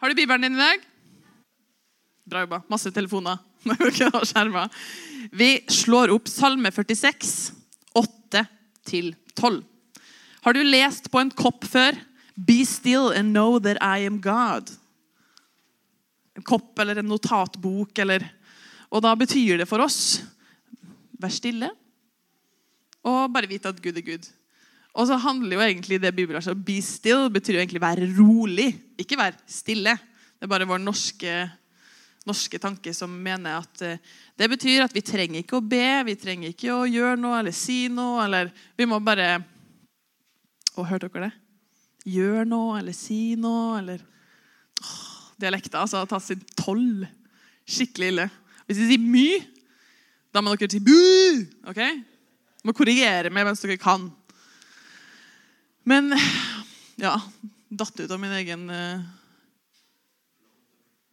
Har du Bibelen din i dag? Bra jobba. Masse telefoner. Vi slår opp Salme 46, 8-12. Har du lest på en kopp før? Be still and know that I am God. En kopp eller en notatbok eller Og da betyr det for oss vær stille og bare vite at Gud er Gud. Og så handler jo egentlig det bibelverset Be still betyr jo egentlig være rolig, ikke være stille. Det er bare vår norske, norske tanke som mener at eh, det betyr at vi trenger ikke å be, vi trenger ikke å gjøre noe eller si noe. eller Vi må bare Å, hørte dere det? Gjør noe eller si noe eller Åh, altså, har tatt sin toll. Skikkelig ille. Hvis vi sier 'my', da må dere si bu. ok? Må korrigere meg mens dere kan. Men ja Datt ut av min egen uh,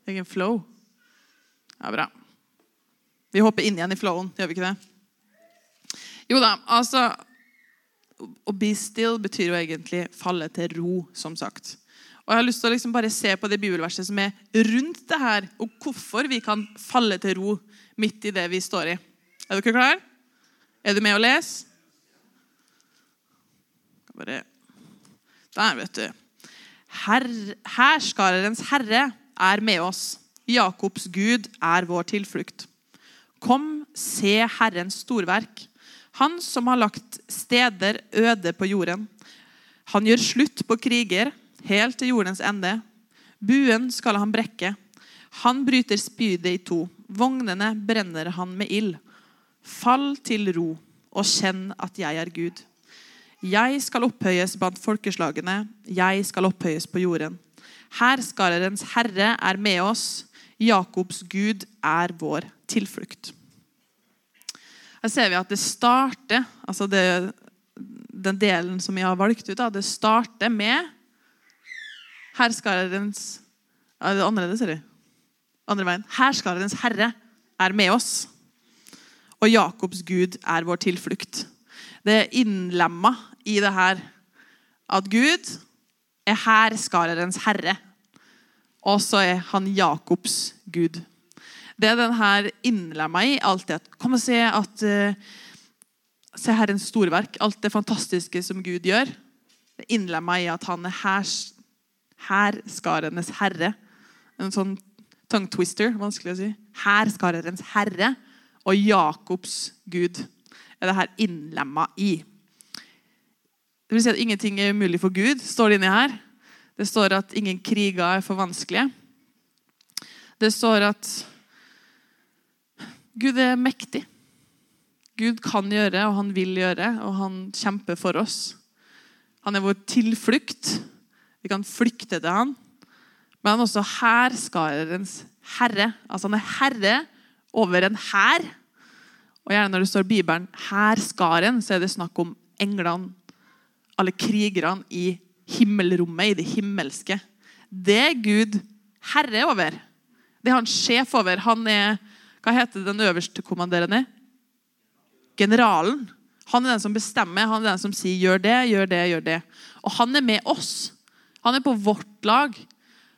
egen flow. Ja, bra. Vi hopper inn igjen i flowen, gjør vi ikke det? Jo da, altså Å be still betyr jo egentlig falle til ro, som sagt. Og Jeg har lyst til å liksom bare se på det bibelverset som er rundt det her, og hvorfor vi kan falle til ro midt i det vi står i. Er dere klare? Er du med å lese? Bare Der, vet du. Her, herre er med oss. Jakobs Gud er vår tilflukt. Kom, se Herrens storverk. Han som har lagt steder øde på jorden. Han gjør slutt på kriger, helt til jordens ende. Buen skal han brekke. Han bryter spydet i to. Vognene brenner han med ild. Fall til ro og kjenn at jeg er Gud. Jeg skal opphøyes blant folkeslagene, jeg skal opphøyes på jorden. Hærskarerens herre er med oss, Jakobs Gud er vår tilflukt. Her ser vi at det starter, altså det, den delen som vi har valgt ut, det starter med Hærskarerens ja, Det er annerledes, ser du. Andre veien. Hærskarerens herre er med oss, og Jakobs Gud er vår tilflukt. Det er innlemma i det her at Gud er hærskarerens herre. Og så er han Jakobs Gud. Det er den her innlemma i alt det Kom og se at uh, Se Herrens storverk. Alt det fantastiske som Gud gjør. Det er innlemma i at han er hærs, hærskarenes herre. En sånn tongue twister, vanskelig å si. Hærskarerens herre og Jakobs Gud er det her innlemma i. Det vil si at ingenting er umulig for Gud, står det inni her. Det står at ingen kriger er for vanskelige. Det står at Gud er mektig. Gud kan gjøre, og han vil gjøre, og han kjemper for oss. Han er vår tilflukt. Vi kan flykte til han. Men han er også hærskarerens herre. Altså han er herre over en hær. Og gjerne når det står i Bibelen 'hærskaren', så er det snakk om englene, alle krigerne i himmelrommet, i det himmelske. Det er Gud herre over. Det er han sjef over. Han er Hva heter den øverste kommanderende? Generalen. Han er den som bestemmer. Han er den som sier 'gjør det, gjør det, gjør det'. Og han er med oss. Han er på vårt lag.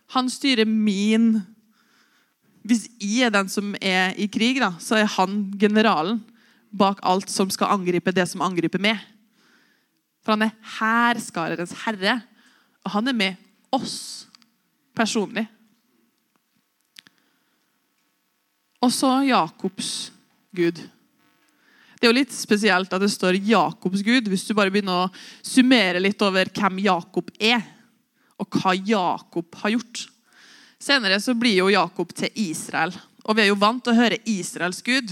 Han styrer min Hvis jeg er den som er i krig, da, så er han generalen bak alt som skal angripe det som angriper meg. For han er hærskarerens herre, og han er med oss personlig. Og så Jakobs Gud. Det er jo litt spesielt at det står Jakobs Gud, hvis du bare begynner å summere litt over hvem Jakob er, og hva Jakob har gjort. Senere så blir jo Jakob til Israel. Og vi er jo vant til å høre Israels Gud.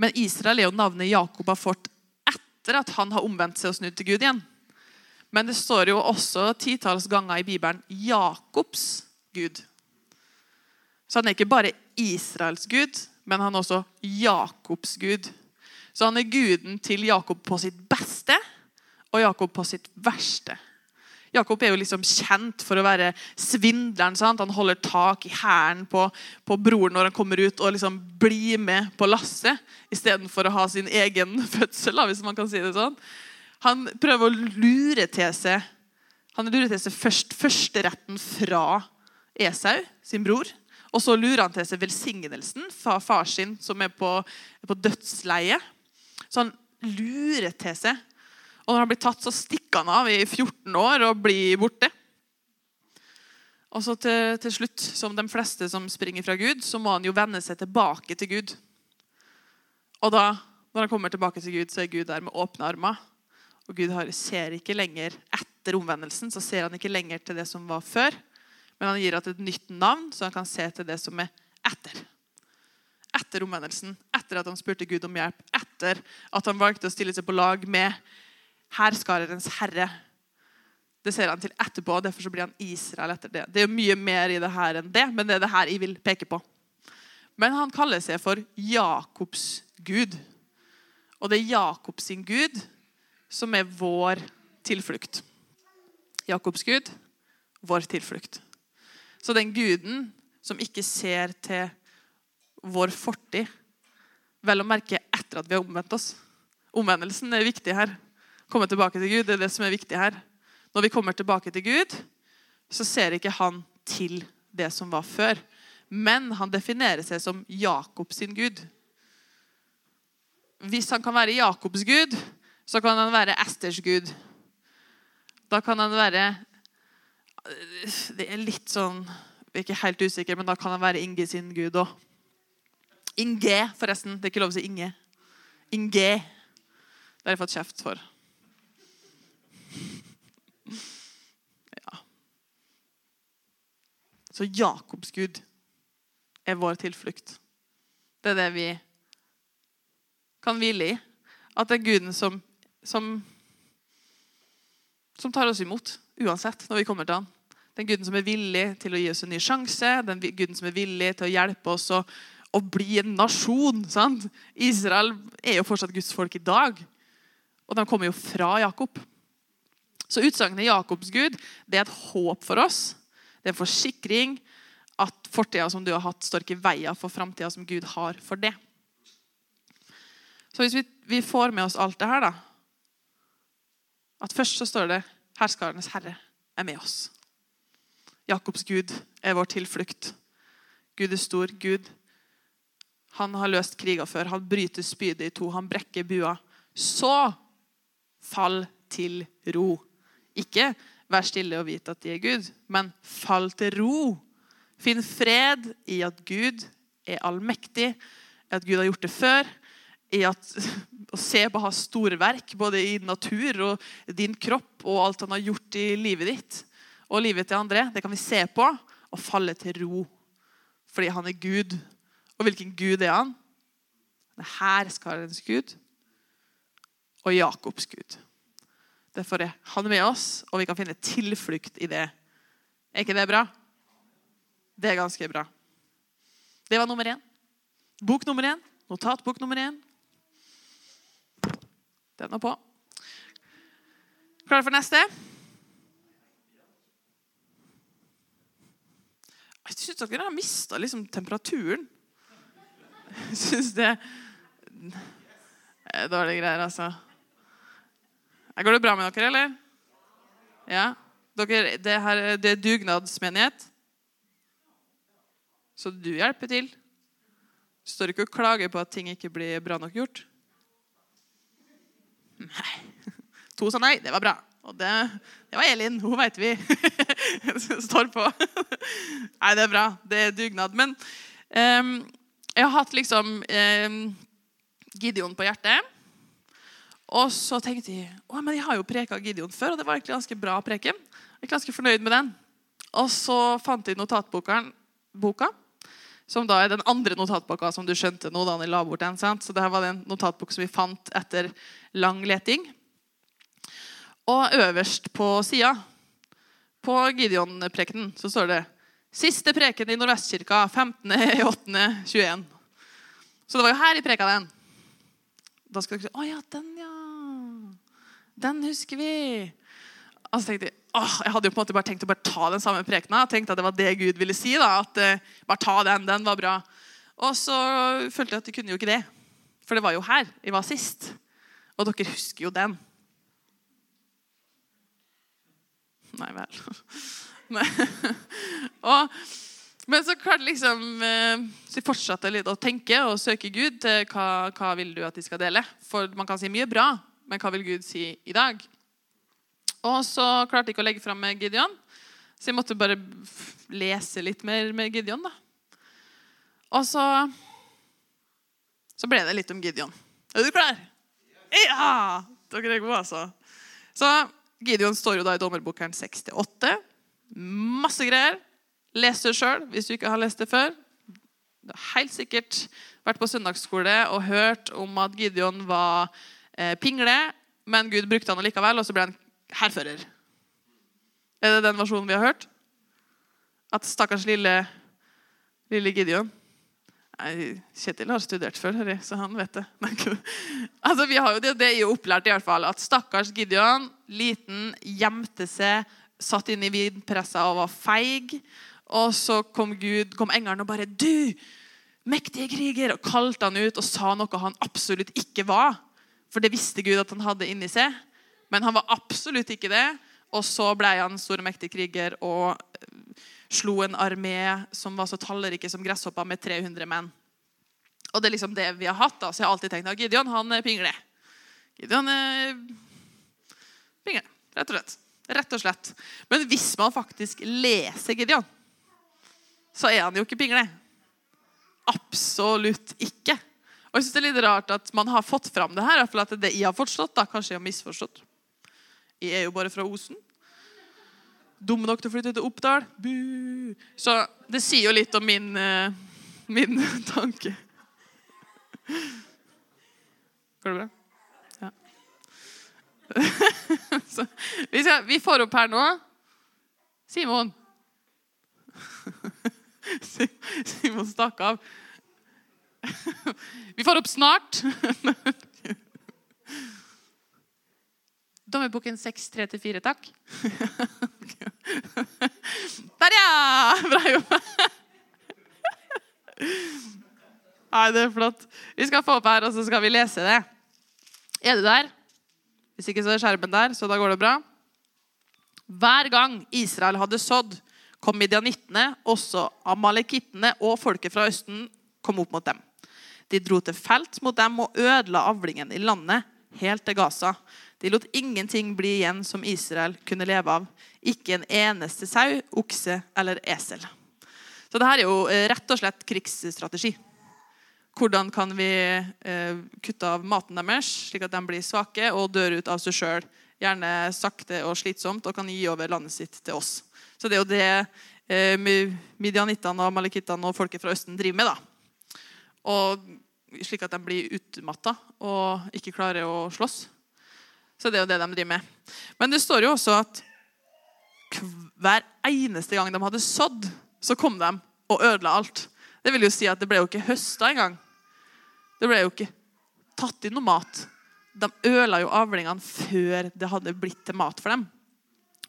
Men Israel er jo navnet Jakob har fått etter at han har omvendt seg og snudd til Gud igjen. Men det står jo også titalls ganger i Bibelen Jakobs Gud. Så han er ikke bare Israels Gud, men han er også Jakobs Gud. Så han er guden til Jakob på sitt beste og Jakob på sitt verste. Jakob er jo liksom kjent for å være svindleren. Sant? Han holder tak i hælen på, på broren når han kommer ut, og liksom blir med på lasset istedenfor å ha sin egen fødsel. hvis man kan si det sånn. Han prøver å lure til seg han lurer til seg først, førsteretten fra Esau, sin bror. Og så lurer han til seg velsignelsen fra far sin, som er på, er på dødsleie. Så han lurer til seg. Og når han blir tatt, så stikker han av i 14 år og blir borte. Og så til, til, slutt, som de fleste som springer fra Gud, så må han jo vende seg tilbake til Gud. Og da, når han kommer tilbake til Gud, så er Gud der med åpne armer. Og Gud ser ikke lenger etter omvendelsen, så ser han ikke lenger til det som var før. Men han gir et nytt navn, så han kan se til det som er etter. Etter omvendelsen, etter at han spurte Gud om hjelp, etter at han valgte å stille seg på lag med hærskarerens herre det ser han til etterpå. og Derfor blir han Israel etter det. Det er mye mer i det her enn det, men det er det her jeg vil peke på. Men han kaller seg for Jakobs Gud. Og det er Jakobs Gud som er vår tilflukt. Jakobs Gud, vår tilflukt. Så den guden som ikke ser til vår fortid, vel å merke etter at vi har omvendt oss. Omvendelsen er viktig her. Komme tilbake til Gud det er det som er viktig her. Når vi kommer tilbake til Gud, så ser ikke han til det som var før. Men han definerer seg som Jakob sin gud. Hvis han kan være Jakobs gud, så kan han være Esters gud. Da kan han være Det er litt sånn Jeg er ikke helt usikker, men da kan han være Inge sin gud òg. Inge, forresten. Det er ikke lov å si Inge. Inge. Det har jeg fått kjeft for. Så Jakobs Gud er vår tilflukt. Det er det vi kan hvile i. At det er Guden som, som, som tar oss imot uansett når vi kommer til han. Den guden som er villig til å gi oss en ny sjanse, den guden som er villig til å hjelpe oss å, å bli en nasjon. Sant? Israel er jo fortsatt Guds folk i dag. Og de kommer jo fra Jakob. Så utsagnet Jakobs Gud det er et håp for oss. Det er en forsikring at fortida som du har hatt, står ikke i veien for framtida som Gud har for det. Så hvis vi, vi, får med oss alt det her, da At først så står det 'Herskarenes Herre er med oss'. Jakobs Gud er vår tilflukt. Gud er stor. Gud han har løst kriger før. Han bryter spydet i to. Han brekker bua. Så fall til ro. Ikke Vær stille og vite at de er Gud. Men fall til ro. Finn fred i at Gud er allmektig, at Gud har gjort det før. I at, å se på hans store verk, både i natur og din kropp og alt han har gjort i livet ditt og livet til andre. Det kan vi se på og falle til ro. Fordi han er Gud. Og hvilken Gud er han? Det er herskarens Gud og Jakobs Gud. Derfor er han med oss, og vi kan finne tilflukt i det. Er ikke det bra? Det er ganske bra. Det var nummer én. Bok nummer én. Notatbok nummer én. Den er på. Klar for neste? Jeg syns dere har mista liksom temperaturen. Jeg syns det er dårlige greier, altså. Går det bra med dere, eller? Ja? Dere, det, her, det er dugnadsmenighet. Så du hjelper til. Du står ikke og klager på at ting ikke blir bra nok gjort. Nei. To sa nei. Det var bra. Og det, det var Elin. Hun veit vi. står på. Nei, det er bra. Det er dugnad. Men um, jeg har hatt liksom um, Gideon på hjertet. Og så tenkte jeg å, men jeg har jo preka Gideon før, og det var egentlig ganske bra preken. Jeg er ganske fornøyd med den. Og så fant jeg notatboka, som da er den andre notatboka som du skjønte nå da la bort den. sant? Så det her var den notatbok som vi fant etter lang leting. Og øverst på sida, på Gideon-prekenen, så står det 'Siste preken i Nordvestkirka 15.8.21'. Så det var jo her i preka den. Da skal dere si 'Å ja, den, ja'. Den husker vi. Og så tenkte jeg, åh, jeg hadde jo på en måte bare tenkt å bare ta den samme prekena. tenkte at det var det Gud ville si. da, at uh, Bare ta den. Den var bra. Og så følte jeg at de kunne jo ikke det. For det var jo her jeg var sist. Og dere husker jo den. Nei vel. og, men så klarte liksom eh, Så fortsatte litt å tenke og søke Gud hva, hva vil du at de skal dele. For man kan si mye bra, men hva vil Gud si i dag? Og så klarte jeg ikke å legge fram med Gideon, så jeg måtte bare lese litt mer med Gideon. da. Og så så ble det litt om Gideon. Er du klar? Ja! Dere er gode, altså. Så Gideon står jo da i dommerbokeren 68. Masse greier. Les det sjøl hvis du ikke har lest det før. Du har helt sikkert vært på søndagsskole og hørt om at Gideon var pingle, men Gud brukte han likevel, og så ble han hærfører. Er det den versjonen vi har hørt? At stakkars lille, lille Gideon Nei, Kjetil har studert før, så han vet det. altså, vi har jo det, det er jo opplært i hvert fall, at stakkars Gideon, liten, gjemte seg, satt inn i vinpressa og var feig. Og så kom Gud, kom engelen og bare 'Du, mektige kriger!' og kalte han ut og sa noe han absolutt ikke var. For det visste Gud at han hadde inni seg. Men han var absolutt ikke det. Og så ble han stor og mektig kriger og slo en armé som var så tallrike som gresshoppa, med 300 menn. Og det er liksom det vi har hatt. da, Så jeg har alltid tenkt at Gideon han er pingle. Gideon er pingle, rett og slett. Rett og slett. Men hvis man faktisk leser Gideon, så er han jo ikke pingle. Absolutt ikke. Og jeg synes Det er litt rart at man har fått fram det her. For at det jeg har forstått, da, kanskje jeg har misforstått. Jeg er jo bare fra Osen dumme nok til å flytte til Oppdal. Bu. Så det sier jo litt om min, uh, min tanke. Går det bra? Ja. Så, vi, skal, vi, får opp her nå Simon. Simon stakk av. Vi får opp snart. Dommerboken 6, 3-4, takk. Der, ja! Bra jobba. Nei, det er flott. Vi skal få opp her, og så skal vi lese det. Er du der? Hvis ikke, så er skjermen der, så da går det bra. Hver gang Israel hadde sådd, kom midianittene, også amalekittene og folket fra Østen kom opp mot dem. De dro til felt mot dem og ødela avlingen i landet helt til Gaza. De lot ingenting bli igjen som Israel kunne leve av. Ikke en eneste sau, okse eller esel. Så dette er jo eh, rett og slett krigsstrategi. Hvordan kan vi eh, kutte av maten deres, slik at de blir svake og dør ut av seg sjøl? Gjerne sakte og slitsomt, og kan gi over landet sitt til oss. Så det er jo det eh, midianittene og malikittene og folket fra Østen driver med. da. Og slik at de blir utmatta og ikke klarer å slåss. Så det er jo det de driver med. Men det står jo også at hver eneste gang de hadde sådd, så kom de og ødela alt. Det vil jo si at det ble jo ikke høsta engang. Det ble jo ikke tatt inn noe mat. De øla jo avlingene før det hadde blitt til mat for dem.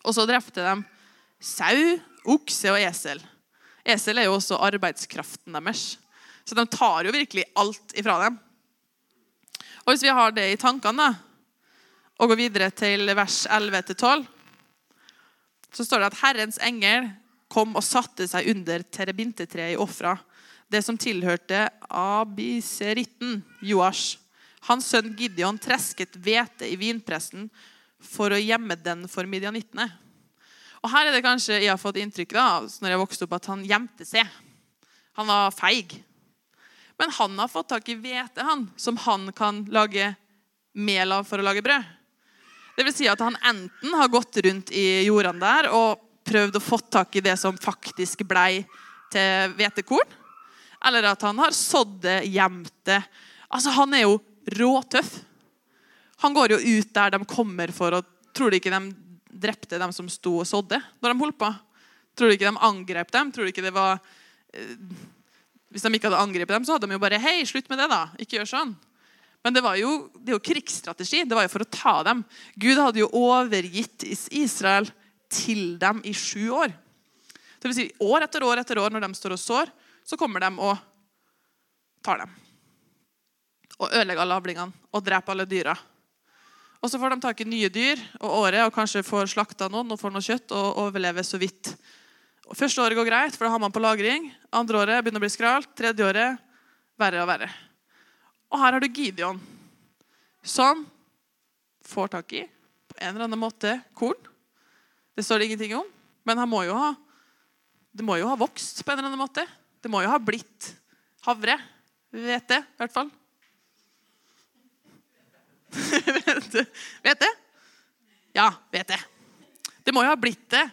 Og så drepte de sau, okse og esel. Esel er jo også arbeidskraften deres. Så de tar jo virkelig alt ifra dem. Og Hvis vi har det i tankene og går videre til vers 11-12, så står det at Herrens engel kom og satte seg under terebintetreet i ofra, det som tilhørte abiseritten Joash. Hans sønn Gideon tresket hvete i vinpressen for å gjemme den for midjanittene. Og Her er det kanskje jeg har fått inntrykk av når jeg vokste opp, at han gjemte seg. Han var feig. Men han har fått tak i hvete han, som han kan lage mel av for å lage brød. Det vil si at han enten har gått rundt i jordene der og prøvd å få tak i det som faktisk blei til hvetekorn, eller at han har sådd det, gjemt det. Altså, Han er jo råtøff. Han går jo ut der de kommer for å Tror du ikke de drepte dem som sto og sådde når de holdt på? Tror du ikke de angrep dem? Tror du ikke det var eh, hvis de ikke hadde angrepet dem, så hadde de jo bare Hei, slutt med det, da. Ikke gjør sånn. Men det var jo, det er jo krigsstrategi. Det var jo for å ta dem. Gud hadde jo overgitt Israel til dem i sju år. Det vil si, år etter år etter år når de står og sår, så kommer de og tar dem. Og ødelegger alle avlingene og dreper alle dyra. Og så får de tak i nye dyr og året og kanskje får slakta noen og får noe kjøtt og overlever så vidt. Første året går greit, for da har man på lagring. Andre året begynner å bli skralt. Tredje året verre og verre. Og her har du Gideon, som får tak i på en eller annen måte korn. Det står det ingenting om, men han må jo ha, det må jo ha vokst på en eller annen måte. Det må jo ha blitt havre. Vet det, i hvert fall. vet det? Ja, vet det. Det må jo ha blitt det.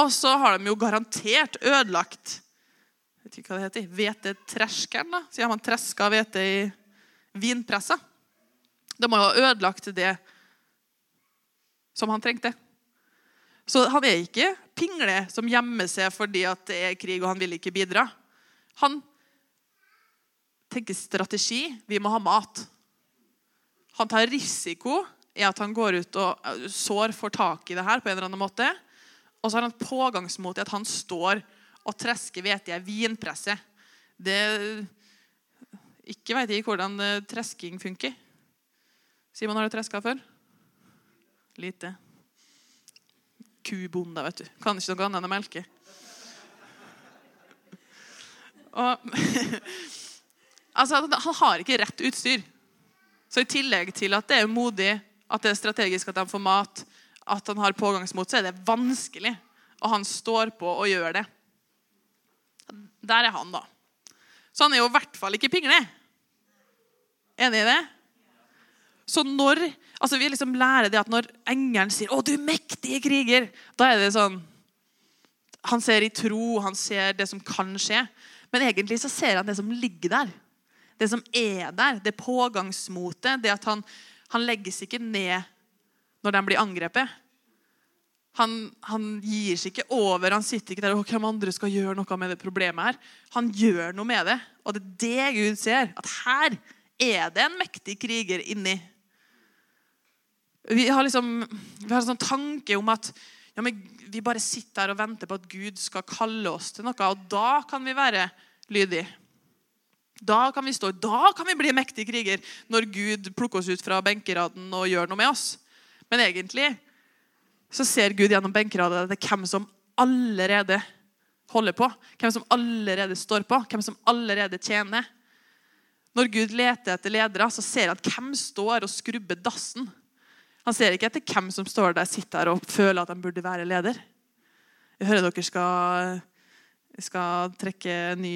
Og så har de jo garantert ødelagt vet ikke hva det heter, hvetetreskeren. da. Så har man treska hvete i vinpressa. De må jo ha ødelagt det som han trengte. Så han er ikke pingle som gjemmer seg fordi det er krig og han vil ikke bidra. Han tenker strategi. Vi må ha mat. Han tar risiko i at han går ut og eh, sår får tak i det her på en eller annen måte. Og så har han pågangsmot i at han står og tresker hvete i ei vinpresse. Det Ikke veit jeg hvordan eh, tresking funker. Simon, har du treska før? Lite. Kubonde, vet du. Kan ikke noe annet enn å melke. Og, altså, han har ikke rett utstyr. Så i tillegg til at det er modig, at det er strategisk at de får mat, at han har pågangsmot, så er det vanskelig. Og han står på og gjør det. Der er han, da. Så han er jo i hvert fall ikke pingle. Enig i det? Så når altså vi liksom lærer det at når engelen sier 'Å, du mektige kriger', da er det sånn Han ser i tro, han ser det som kan skje. Men egentlig så ser han det som ligger der. Det som er der, det pågangsmotet, det at han, han legges ikke ned når den blir angrepet. Han, han, gir seg ikke over. Han sitter ikke der og hvem andre skal gjøre noe med det problemet. her. Han gjør noe med det. Og det er det Gud ser. At her er det en mektig kriger inni. Vi har liksom, vi har en sånn tanke om at ja, vi bare sitter her og venter på at Gud skal kalle oss til noe. Og da kan vi være lydige. Da kan vi stå, da kan vi bli mektig kriger når Gud plukker oss ut fra benkeraden og gjør noe med oss. Men egentlig så ser Gud gjennom benkeradet at det er hvem som allerede holder på. Hvem som allerede står på, hvem som allerede tjener. Når Gud leter etter ledere, så ser han hvem står og skrubber dassen. Han ser ikke etter hvem som står der, sitter der og føler at de burde være leder. Jeg hører dere skal, skal trekke ny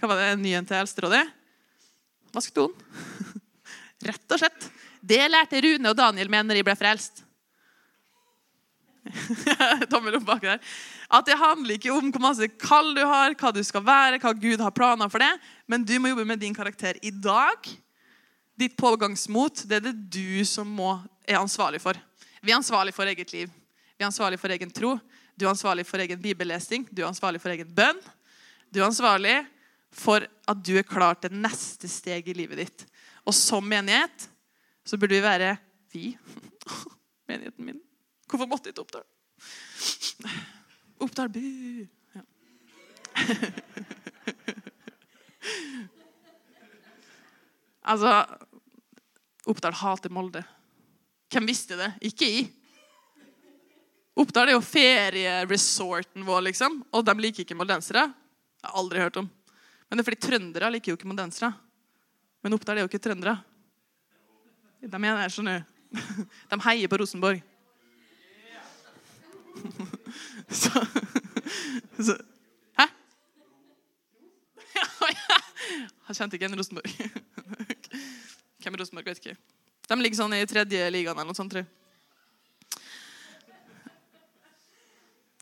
hva var det? ny en til Eldsterådet? Vask doen. Rett og slett. Det lærte Rune og Daniel med når de ble frelst. Tommel opp bak der. At det handler ikke om hvor masse kall du har, hva du skal være, hva Gud har planer for det, men du må jobbe med din karakter i dag. Ditt pågangsmot det er det du som må, er ansvarlig for. Vi er ansvarlig for eget liv. Vi er ansvarlig for egen tro. Du er ansvarlig for egen bibellesing. Du er ansvarlig for egen bønn. Du er ansvarlig for at du er klar til neste steg i livet ditt. Og som menighet så burde vi være vi. Menigheten min. Hvorfor måtte ikke Oppdal? Oppdal bu. Ja. altså Oppdal hater Molde. Hvem visste det? Ikke i. Oppdal er jo ferieresorten vår, liksom. Og de liker ikke moldensere. Jeg har aldri hørt om. Men det er fordi trøndere liker jo ikke moldensere. Men Oppdal er jo ikke trøndere. De er der, skjønner De heier på Rosenborg. Så, så Hæ? Han kjente ikke en Rosenborg. Hvem er Rosenborg? Vet ikke. De ligger sånn i tredje ligaen eller noe sånt, tror jeg.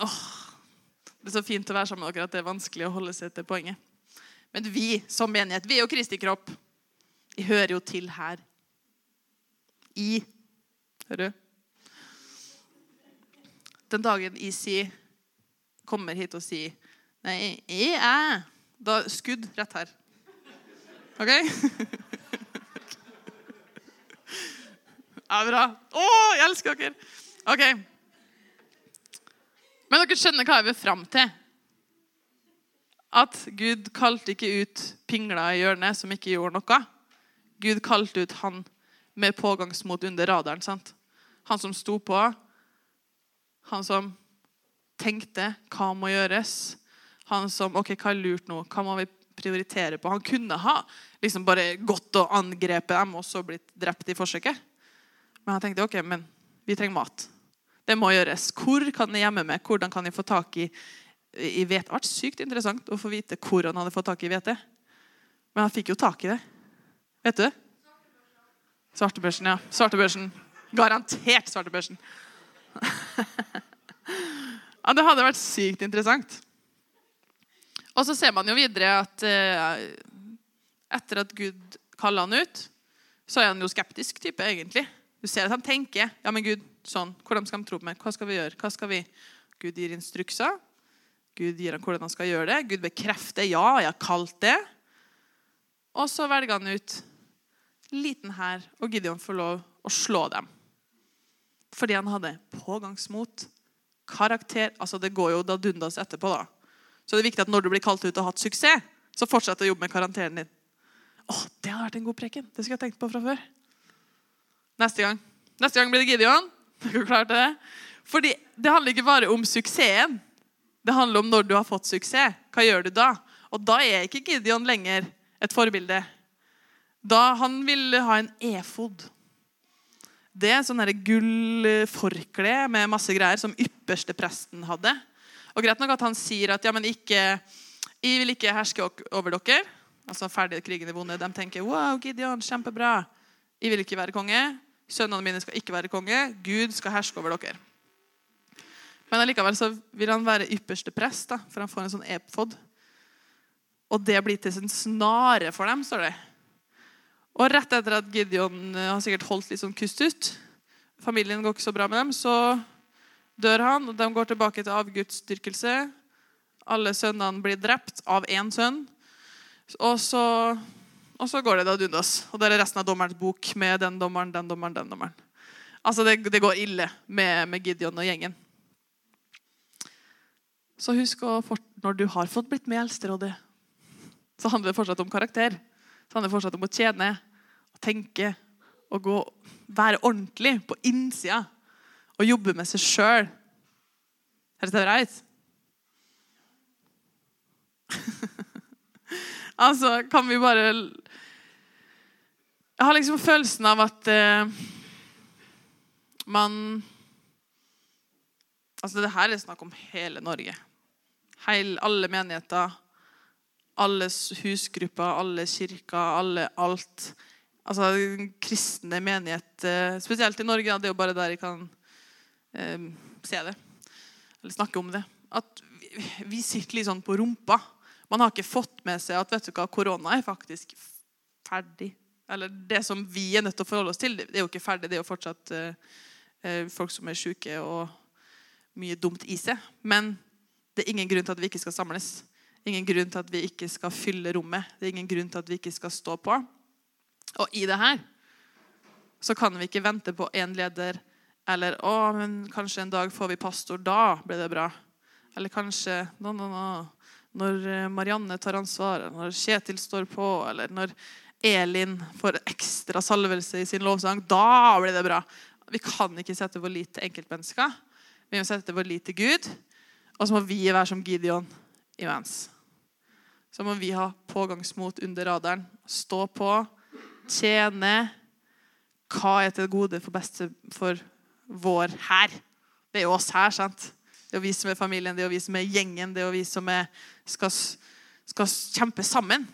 Åh, det er så fint å være sammen med dere at det er vanskelig å holde seg til poenget. Men vi som menighet, vi er jo Kristi kropp. Vi hører jo til her. I Hører du? Den dagen sier, kommer hit og sier Nei, jeg er Da skudd rett her. OK? Ja, bra. Å, jeg elsker dere! OK. Men dere skjønner hva jeg vil fram til at Gud kalte ikke ut pingler i hjørnet som ikke gjorde noe. Gud kalte ut han med pågangsmot under radaren. sant? Han som sto på. Han som tenkte hva må gjøres. Han som ok, hva er lurt nå? Hva må vi prioritere på? Han kunne ha liksom bare gått og angrepet dem og så blitt drept i forsøket. Men han tenkte ok, men vi trenger mat. Det må gjøres. Hvor kan jeg gjemme meg? Hvordan kan jeg få tak i, i hvete? Det har sykt interessant å få vite hvor han hadde fått tak i hvete. Men han fikk jo tak i det. Vet du det? Svartebørsen, ja. Svartebørsen. Garantert svartebørsen. ja, det hadde vært sykt interessant. Og så ser man jo videre at eh, etter at Gud kaller han ut, så er han jo skeptisk type, egentlig. Du ser at han tenker ja, men Gud, sånn, hvordan skal han tro på meg? Hva skal vi gjøre? Hva skal vi? Gud gir instrukser. Gud gir ham hvordan han skal gjøre det. Gud bekrefter ja, jeg har kalt det. Og så velger han ut liten hær, og Gideon får lov å slå dem. Fordi han hadde pågangsmot, karakter Altså, det går jo da dundas etterpå, da. Så det er viktig at når du blir kalt ut og har hatt suksess, så fortsett å jobbe med karantenen din. Åh, Det hadde vært en god preken. Det skulle jeg tenkt på fra før. Neste gang Neste gang blir det Gideon. Er klar det? Fordi Det handler ikke bare om suksessen. Det handler om når du har fått suksess. Hva gjør du da? Og da er ikke Gideon lenger et forbilde. Da Han ville ha en efod. Det er sånn gullforkle med masse greier som ypperste presten hadde. Og greit nok at han sier at ja, men ikke, jeg vil ikke herske over dere. Altså ferdig krigen i vonde. De tenker wow, Gideon, kjempebra. Jeg vil ikke være konge. Sønnene mine skal ikke være konge. Gud skal herske over dere. Men allikevel så vil han være ypperste prest, da, for han får en sånn epfod. Og det blir til sin snare for dem, står det. Og rett etter at Gideon eh, har sikkert holdt litt sånn kust ut, familien går ikke så bra med dem, så dør han, og de går tilbake til avgudsdyrkelse. Alle sønnene blir drept av én sønn. Og så, og så går det da dundas. Og det er resten av dommerens bok med den dommeren, den dommeren, den dommeren. Altså, det, det går ille med, med, Gideon og gjengen. Så husk å, fort, når du har fått blitt med Eldsterådet, så handler det fortsatt om karakter. Så handler det fortsatt om å tjene tenke og gå, være ordentlig på innsida og jobbe med seg sjøl. Høres det greit? altså, kan vi bare Jeg har liksom følelsen av at eh, man Altså, det her er snakk om hele Norge. Heil, alle menigheter, alle husgrupper, alle kirker, alle alt. Altså, kristne menigheter, spesielt i Norge. Det er jo bare der jeg kan eh, se det. Eller snakke om det. At vi sitter litt sånn på rumpa. Man har ikke fått med seg at vet du hva, korona er faktisk ferdig. Eller det som vi er nødt til å forholde oss til, det er jo ikke ferdig. Det er jo fortsatt eh, folk som er syke og mye dumt i seg. Men det er ingen grunn til at vi ikke skal samles. Ingen grunn til at vi ikke skal fylle rommet. Det er ingen grunn til at vi ikke skal stå på. Og i det her så kan vi ikke vente på én leder eller å, men kanskje en dag får vi pastor. Da blir det bra. Eller kanskje no, no, no. når eh, Marianne tar ansvaret, når Kjetil står på, eller når Elin får ekstra salvelse i sin lovsang. Da blir det bra. Vi kan ikke sette vår lit til enkeltmennesker. Vi må sette vår lit til Gud. Og så må vi være som Gideon i Vans. Så må vi ha pågangsmot under radaren. Stå på, tjene. Hva er til gode for beste for vår her. Det er jo oss her. sant? Det er jo vi som er familien, det er jo vi som er gjengen, det er jo vi som er, skal, skal kjempe sammen.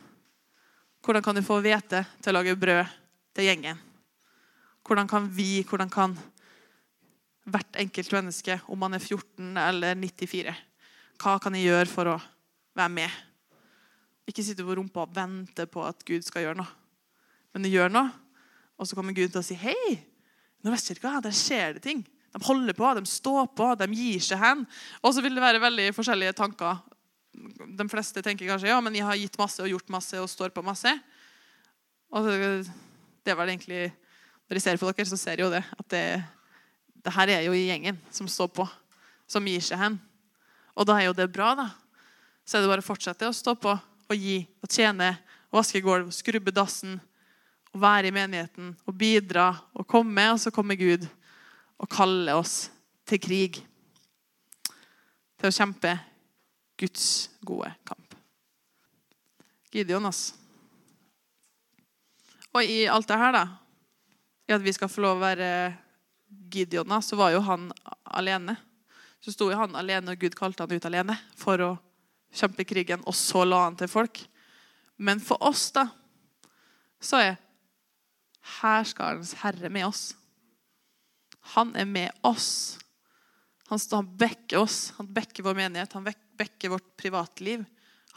Hvordan kan du få hvete til å lage brød til gjengen? Hvordan kan vi, hvordan kan hvert enkelt menneske, om man er 14 eller 94, hva kan jeg gjøre for å være med? Ikke sitte på rumpa og vente på at Gud skal gjøre noe. Men gjør noe, og så kommer Gud til å si hei. Nordvestkirka der skjer det ting. De holder på, de står på, de gir seg hen. Og så vil det være veldig forskjellige tanker. De fleste tenker kanskje ja, men jeg har gitt masse og gjort masse og står på masse. Og det er vel egentlig Når jeg ser på dere, så ser jeg jo det. At det, det her er jo gjengen som står på, som gir seg hen. Og da er jo det bra, da. Så er det bare å fortsette å stå på og gi og tjene og vaske gulv, skrubbe dassen å være i menigheten og bidra og komme, og så kommer Gud og kaller oss til krig. Til å kjempe Guds gode kamp. Gideon, altså. Og i alt det her, da, i at vi skal få lov å være Gideon, så var jo han alene. Så sto jo han alene, og Gud kalte han ut alene for å kjempe krigen, og så la han til folk. Men for oss, da, så er herskarens herre med oss. Han er med oss. Han, han bekker oss. Han bekker vår menighet, han bekker vårt privatliv.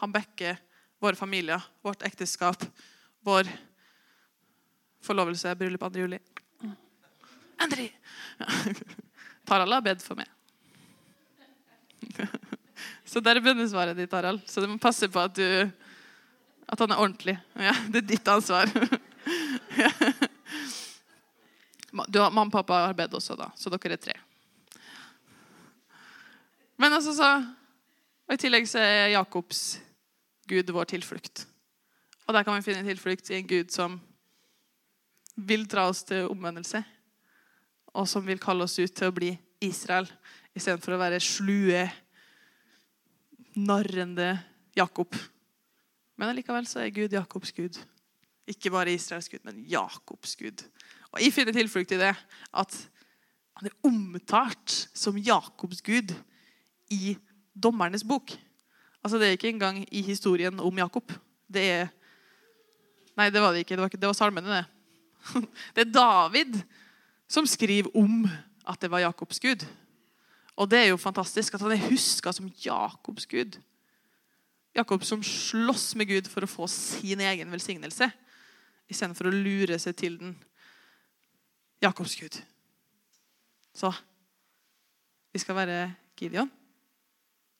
Han bekker våre familier, vårt ekteskap, vår forlovelse, bryllup 2. juli. Endelig! Tarald har bedt for meg. Så der er bønnesvaret ditt, Tarald. Så du må passe på at, du, at han er ordentlig. Ja, det er ditt ansvar. Du har, mamma og pappa har også, da, så dere er tre. Men altså så, og I tillegg så er Jakobs Gud vår tilflukt. Og der kan vi finne tilflukt i en Gud som vil dra oss til omvendelse. Og som vil kalle oss ut til å bli Israel istedenfor å være slue, narrende Jakob. Men allikevel så er Gud Jakobs Gud. Ikke bare Israels Gud, men Jakobs Gud. Og Jeg finner tilflukt i det at han er omtalt som Jakobs Gud i dommernes bok. Altså Det er ikke engang i historien om Jakob. Det er Nei, det var det ikke. Det var, ikke, det var salmene, det. Det er David som skriver om at det var Jakobs Gud. Og det er jo fantastisk at han er huska som Jakobs Gud. Jakob som slåss med Gud for å få sin egen velsignelse istedenfor å lure seg til den. Jakobs Gud. Så vi skal være Gideon.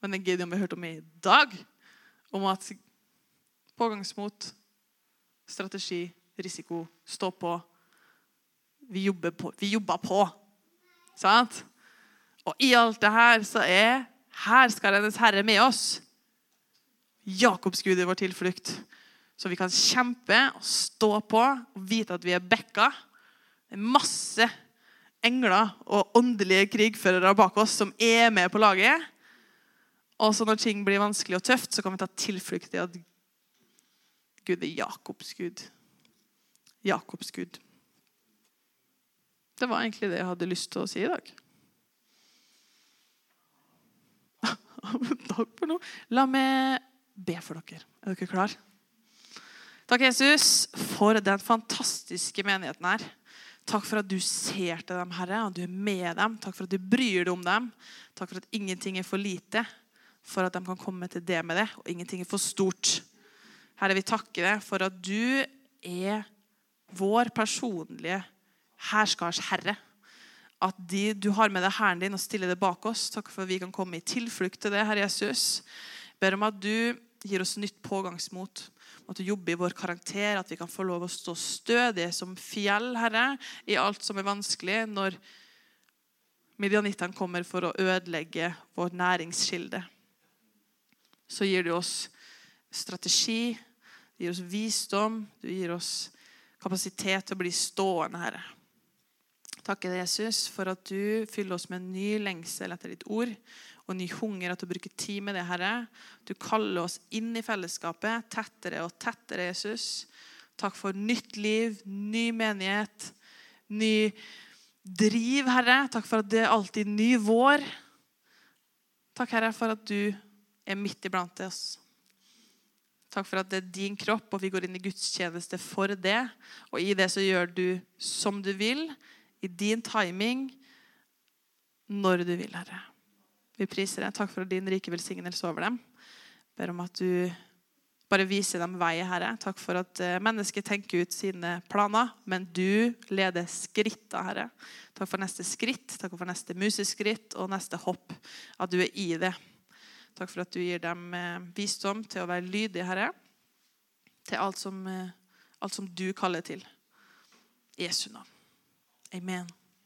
Men den Gideon vi har hørt om i dag, om at pågangsmot, strategi, risiko, stå på Vi jobber på. Vi jobber på. Sant? Og i alt det her så er her skal hennes Herre med oss. Jakobs Gud er vår tilflukt. Så vi kan kjempe og stå på og vite at vi er backa. Det er masse engler og åndelige krigførere bak oss som er med på laget. Og så når ting blir vanskelig og tøft, så kan vi ta tilflukt i at Gud er Jakobs Gud. Jakobs Gud. Det var egentlig det jeg hadde lyst til å si i dag. Takk for nå. La meg be for dere. Er dere klare? Takk, Jesus, for den fantastiske menigheten her. Takk for at du ser til dem, Herre, og du er med dem. Takk for at du bryr deg om dem. Takk for at ingenting er for lite for at de kan komme til det med det, og ingenting er for stort. Herre, vi takker deg for at du er vår personlige herskars herre. At de, du har med deg hæren din og stiller det bak oss. Takk for at vi kan komme i tilflukt til det, Herre Jesus. Jeg ber om at du gir oss nytt pågangsmot at du jobber i vår karakter, at vi kan få lov å stå stødige som fjell, Herre, i alt som er vanskelig, når midianittene kommer for å ødelegge vår næringskilde. Så gir du oss strategi, du gir oss visdom, du gir oss kapasitet til å bli stående, Herre. Takker Jesus, for at du fyller oss med en ny lengsel etter ditt ord og ny hunger til å bruke tid med det, Herre. Du kaller oss inn i fellesskapet tettere og tettere, Jesus. Takk for nytt liv, ny menighet, ny driv, Herre. Takk for at det er alltid ny vår. Takk, Herre, for at du er midt iblant oss. Takk for at det er din kropp, og vi går inn i gudstjeneste for det. Og i det så gjør du som du vil, i din timing, når du vil, Herre. Vi priser deg. Takk for din rike velsignelse over dem. Ber om at du bare viser dem vei, Herre. Takk for at eh, mennesker tenker ut sine planer, men du leder skrittene, Herre. Takk for neste skritt, takk for neste museskritt og neste hopp. At du er i det. Takk for at du gir dem eh, visdom til å være lydige, Herre. Til alt som, eh, alt som du kaller til. Jesu navn. Amen.